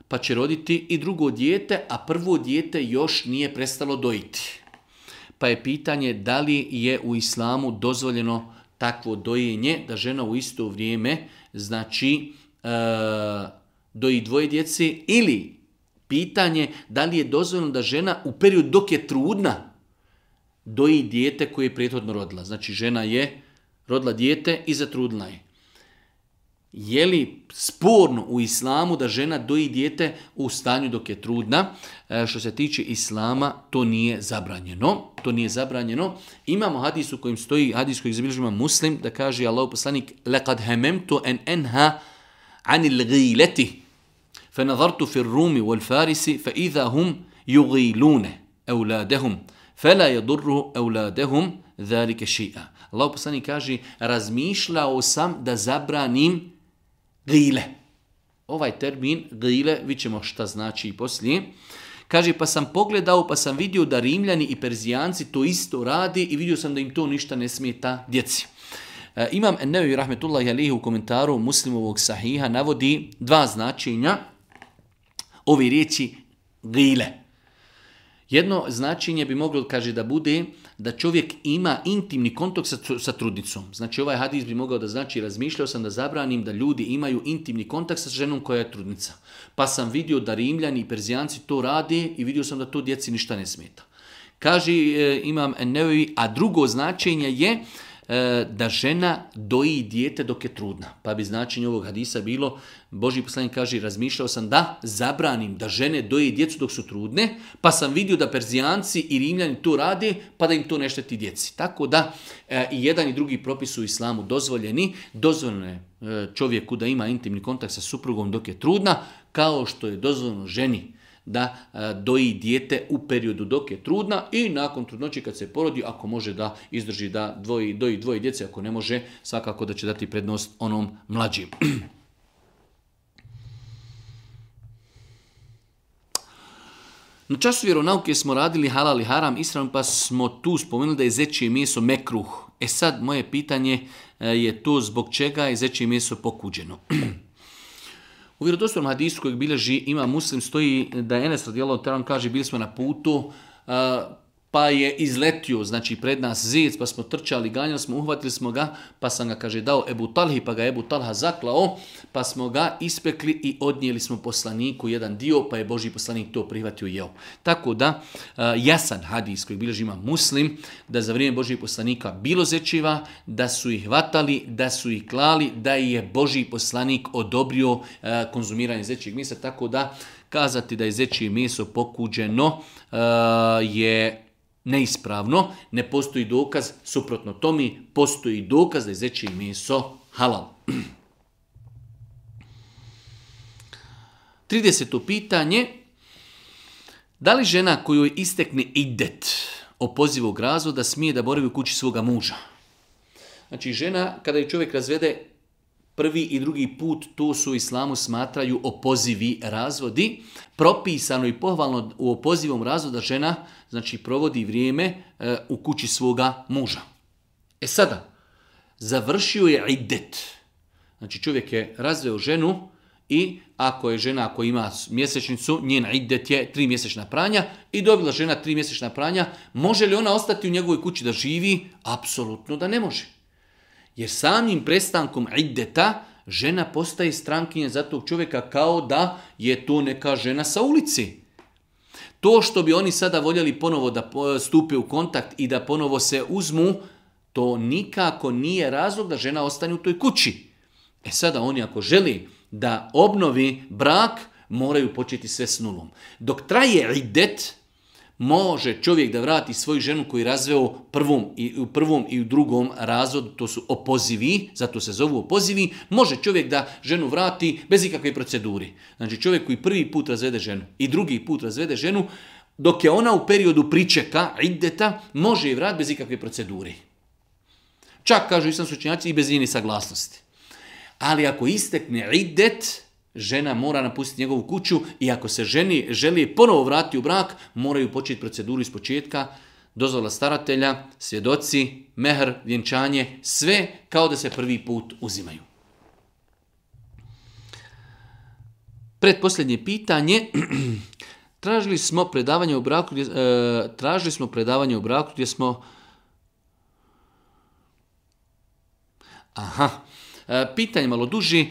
pa će roditi i drugo dijete, a prvo dijete još nije prestalo dojiti. Pa je pitanje da li je u islamu dozvoljeno takvo dojenje, da žena u isto vrijeme, znači, e, doji dvoje djeci, ili pitanje da li je dozvoljeno da žena u period dok je trudna doji dijete koje je prethodno rodila. Znači, žena je rodila dijete i zatrudna je je li sporno u islamu da žena doji dijete u stanju dok je trudna? E, što se tiče islama, to nije zabranjeno. To nije zabranjeno. Imamo hadis u kojem stoji, hadis koji zabilježima muslim, da kaže Allah poslanik لَقَدْ هَمَمْتُ أَنْ أَنْهَا عَنِ الْغِيلَتِ فَنَظَرْتُ فِي الرُّومِ وَالْفَارِسِ فَإِذَا هُمْ يُغِيلُونَ أَوْلَادَهُمْ فَلَا يَضُرُّ أَوْلَادَهُمْ ذَلِكَ شِيئًا Allah poslanik kaže, razmišljao sam da zabranim Gile. Ovaj termin gile, vidjet ćemo šta znači i poslije. Kaže, pa sam pogledao, pa sam vidio da Rimljani i Perzijanci to isto radi i vidio sam da im to ništa ne smeta djeci. E, imam Ennevi Rahmetullah Jalih u komentaru muslimovog sahiha navodi dva značenja ove riječi gile. Jedno značenje bi moglo, kaže, da bude da čovjek ima intimni kontakt sa, sa trudnicom. Znači ovaj hadis bi mogao da znači razmišljao sam da zabranim da ljudi imaju intimni kontakt sa ženom koja je trudnica. Pa sam vidio da Rimljani i Perzijanci to rade i vidio sam da to djeci ništa ne smeta. Kaže e, imam nevi, a drugo značenje je E, da žena doji dijete dok je trudna. Pa bi značenje ovog hadisa bilo, Boži poslanik kaže, razmišljao sam da zabranim da žene doje djecu dok su trudne, pa sam vidio da Perzijanci i Rimljani to rade, pa da im to ne šteti djeci. Tako da e, i jedan i drugi propis u islamu dozvoljeni, dozvoljeno je e, čovjeku da ima intimni kontakt sa suprugom dok je trudna, kao što je dozvoljeno ženi da e, doji dijete u periodu dok je trudna i nakon trudnoće kad se porodi, ako može da izdrži da doji dvoje djece, ako ne može, svakako da će dati prednost onom mlađim. Na času vjeronauke smo radili halal i haram isram, pa smo tu spomenuli da je zečije meso mekruh. E sad, moje pitanje e, je to zbog čega je zečije meso pokuđeno. U vjerodostojnom hadisu kojeg bilježi ima muslim stoji da je Enes radijalahu kaže bili smo na putu, pa je izletio, znači pred nas zec, pa smo trčali, ganjali smo, uhvatili smo ga, pa sam ga, kaže, dao Ebu Talhi, pa ga Ebu Talha zaklao, pa smo ga ispekli i odnijeli smo poslaniku jedan dio, pa je Boži poslanik to prihvatio jeo. Tako da, jasan hadis koji bilo muslim, da za vrijeme Božih poslanika bilo zečiva, da su ih vatali, da su ih klali, da je Boži poslanik odobrio konzumiranje zečijeg mesa, tako da kazati da je zečije meso pokuđeno je neispravno, ne postoji dokaz, suprotno tomi, postoji dokaz da je zeće meso halal. 30. pitanje. Da li žena kojoj istekne idet grazu da smije da boravi u kući svoga muža? Znači žena, kada je čovjek razvede, prvi i drugi put tu su islamu smatraju opozivi razvodi. Propisano i pohvalno u opozivom razvoda žena znači provodi vrijeme e, u kući svoga muža. E sada, završio je idet. Znači čovjek je razveo ženu i ako je žena koja ima mjesečnicu, njena idet je tri mjesečna pranja i dobila žena tri mjesečna pranja, može li ona ostati u njegovoj kući da živi? Apsolutno da ne može. Jer samim prestankom ideta žena postaje strankinje za tog čovjeka kao da je to neka žena sa ulici. To što bi oni sada voljeli ponovo da stupe u kontakt i da ponovo se uzmu, to nikako nije razlog da žena ostane u toj kući. E sada oni ako želi da obnovi brak, moraju početi sve s nulom. Dok traje idet, Može čovjek da vrati svoju ženu koju je razveo prvom i, u prvom i u drugom razvodu, to su opozivi, zato se zovu opozivi, može čovjek da ženu vrati bez ikakve proceduri. Znači čovjek koji prvi put razvede ženu i drugi put razvede ženu, dok je ona u periodu pričeka, ideta, može je vrati bez ikakve procedure. Čak, kažu sam sučinjaci i bez njene saglasnosti. Ali ako istekne idet, žena mora napustiti njegovu kuću i ako se ženi, želi ponovo vratiti u brak, moraju početi proceduru iz početka, dozvola staratelja, svjedoci, mehr, vjenčanje, sve kao da se prvi put uzimaju. Predposljednje pitanje. tražili smo predavanje u braku gdje, e, tražili smo predavanje u braku gdje smo Aha, E, pitanje malo duži e,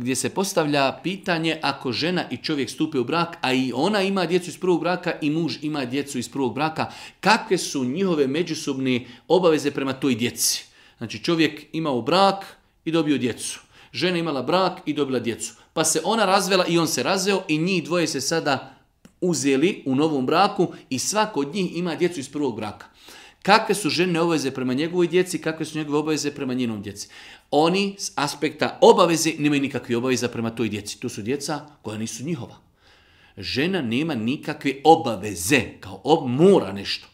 gdje se postavlja pitanje ako žena i čovjek stupe u brak, a i ona ima djecu iz prvog braka i muž ima djecu iz prvog braka, kakve su njihove međusobne obaveze prema toj djeci? Znači čovjek imao brak i dobio djecu. Žena imala brak i dobila djecu. Pa se ona razvela i on se razveo i njih dvoje se sada uzeli u novom braku i svako od njih ima djecu iz prvog braka kakve su žene obaveze prema njegovoj djeci, kakve su njegove obaveze prema njenom djeci. Oni s aspekta obaveze nemaju nikakve obaveze prema toj djeci. To su djeca koja nisu njihova. Žena nema nikakve obaveze, kao ob, mora nešto.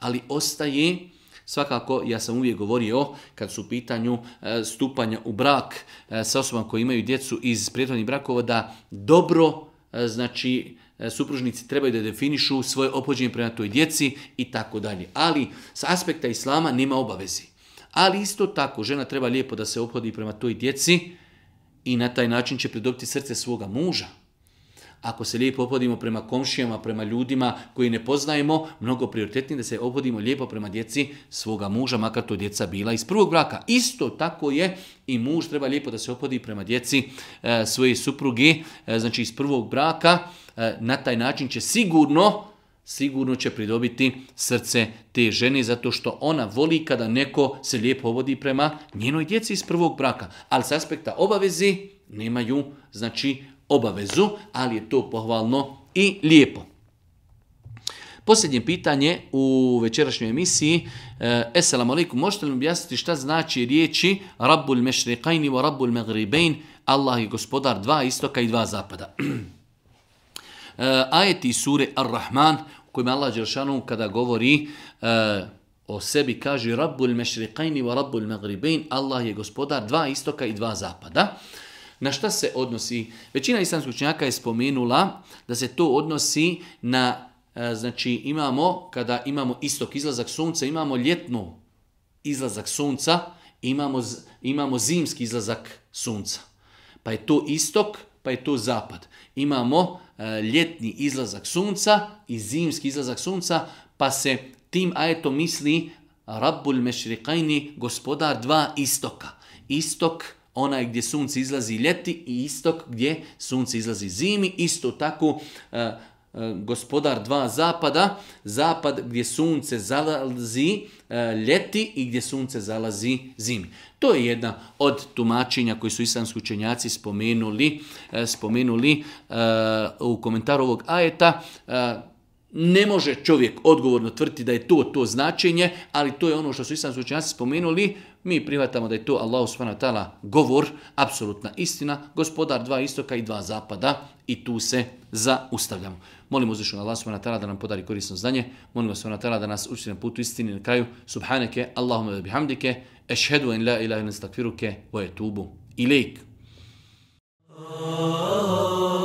Ali ostaje, svakako ja sam uvijek govorio kad su u pitanju e, stupanja u brak e, sa osobama koji imaju djecu iz prethodnih brakova, da dobro, e, znači, E, supružnici trebaju da definišu svoje opođenje prema toj djeci i tako dalje. Ali s aspekta islama nema obavezi. Ali isto tako žena treba lijepo da se opodi prema toj djeci i na taj način će pridobiti srce svoga muža. Ako se lijepo obhodimo prema komšijama, prema ljudima koji ne poznajemo, mnogo prioritetnije da se obhodimo lijepo prema djeci svoga muža, makar to djeca bila iz prvog braka. Isto tako je i muž treba lijepo da se opodi prema djeci e, svoje supruge, e, znači iz prvog braka. E, na taj način će sigurno sigurno će pridobiti srce te žene zato što ona voli kada neko se lijepo vodi prema njenoj djeci iz prvog braka. Ali s aspekta obavezi nemaju znači obavezu, ali je to pohvalno i lijepo. Posljednje pitanje u večerašnjoj emisiji. Eh, Esselamu alaikum, možete li mi objasniti šta znači riječi Rabbul mešriqajni wa Rabbul magribein, Allah je gospodar dva istoka i dva zapada. Eh, ajeti sure Ar-Rahman, u kojima Allah Đeršanu kada govori eh, o sebi kaže Rabbul mešriqajni wa Rabbul magribein, Allah je gospodar dva istoka i dva zapada. Na šta se odnosi? Većina islamskih učenjaka je spomenula da se to odnosi na, e, znači imamo, kada imamo istok izlazak sunca, imamo ljetnu izlazak sunca, imamo, imamo zimski izlazak sunca. Pa je to istok, pa je to zapad. Imamo e, ljetni izlazak sunca i zimski izlazak sunca, pa se tim ajeto misli Rabbul mešriqajni, gospodar dva istoka. Istok onaj gdje sunce izlazi ljeti i istok gdje sunce izlazi zimi. Isto tako e, e, gospodar dva zapada, zapad gdje sunce zalazi e, ljeti i gdje sunce zalazi zimi. To je jedna od tumačenja koji su islamski učenjaci spomenuli, spomenuli u komentaru ovog ajeta. Ne može čovjek odgovorno tvrti da je to to značenje, ali to je ono što su islamski učenjaci spomenuli mi prihvatamo da je to Allah subhanahu wa ta'ala, govor, apsolutna istina, gospodar dva istoka i dva zapada i tu se zaustavljamo. Molimo na Allah subhanahu wa ta'ala da nam podari korisno znanje, molimo subhanahu wa ta'ala da nas učite na putu istini na kraju. Subhaneke, Allahumma da bihamdike, ešhedu en la ilaha in stakfiruke, wa oh, oh.